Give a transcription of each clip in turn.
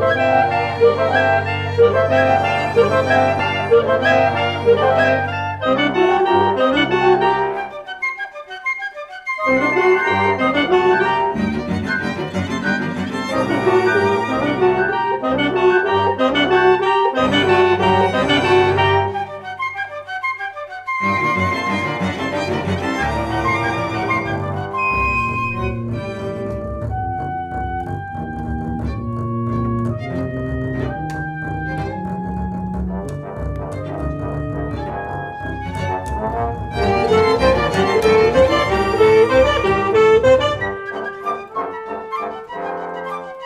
Thank you.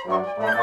Música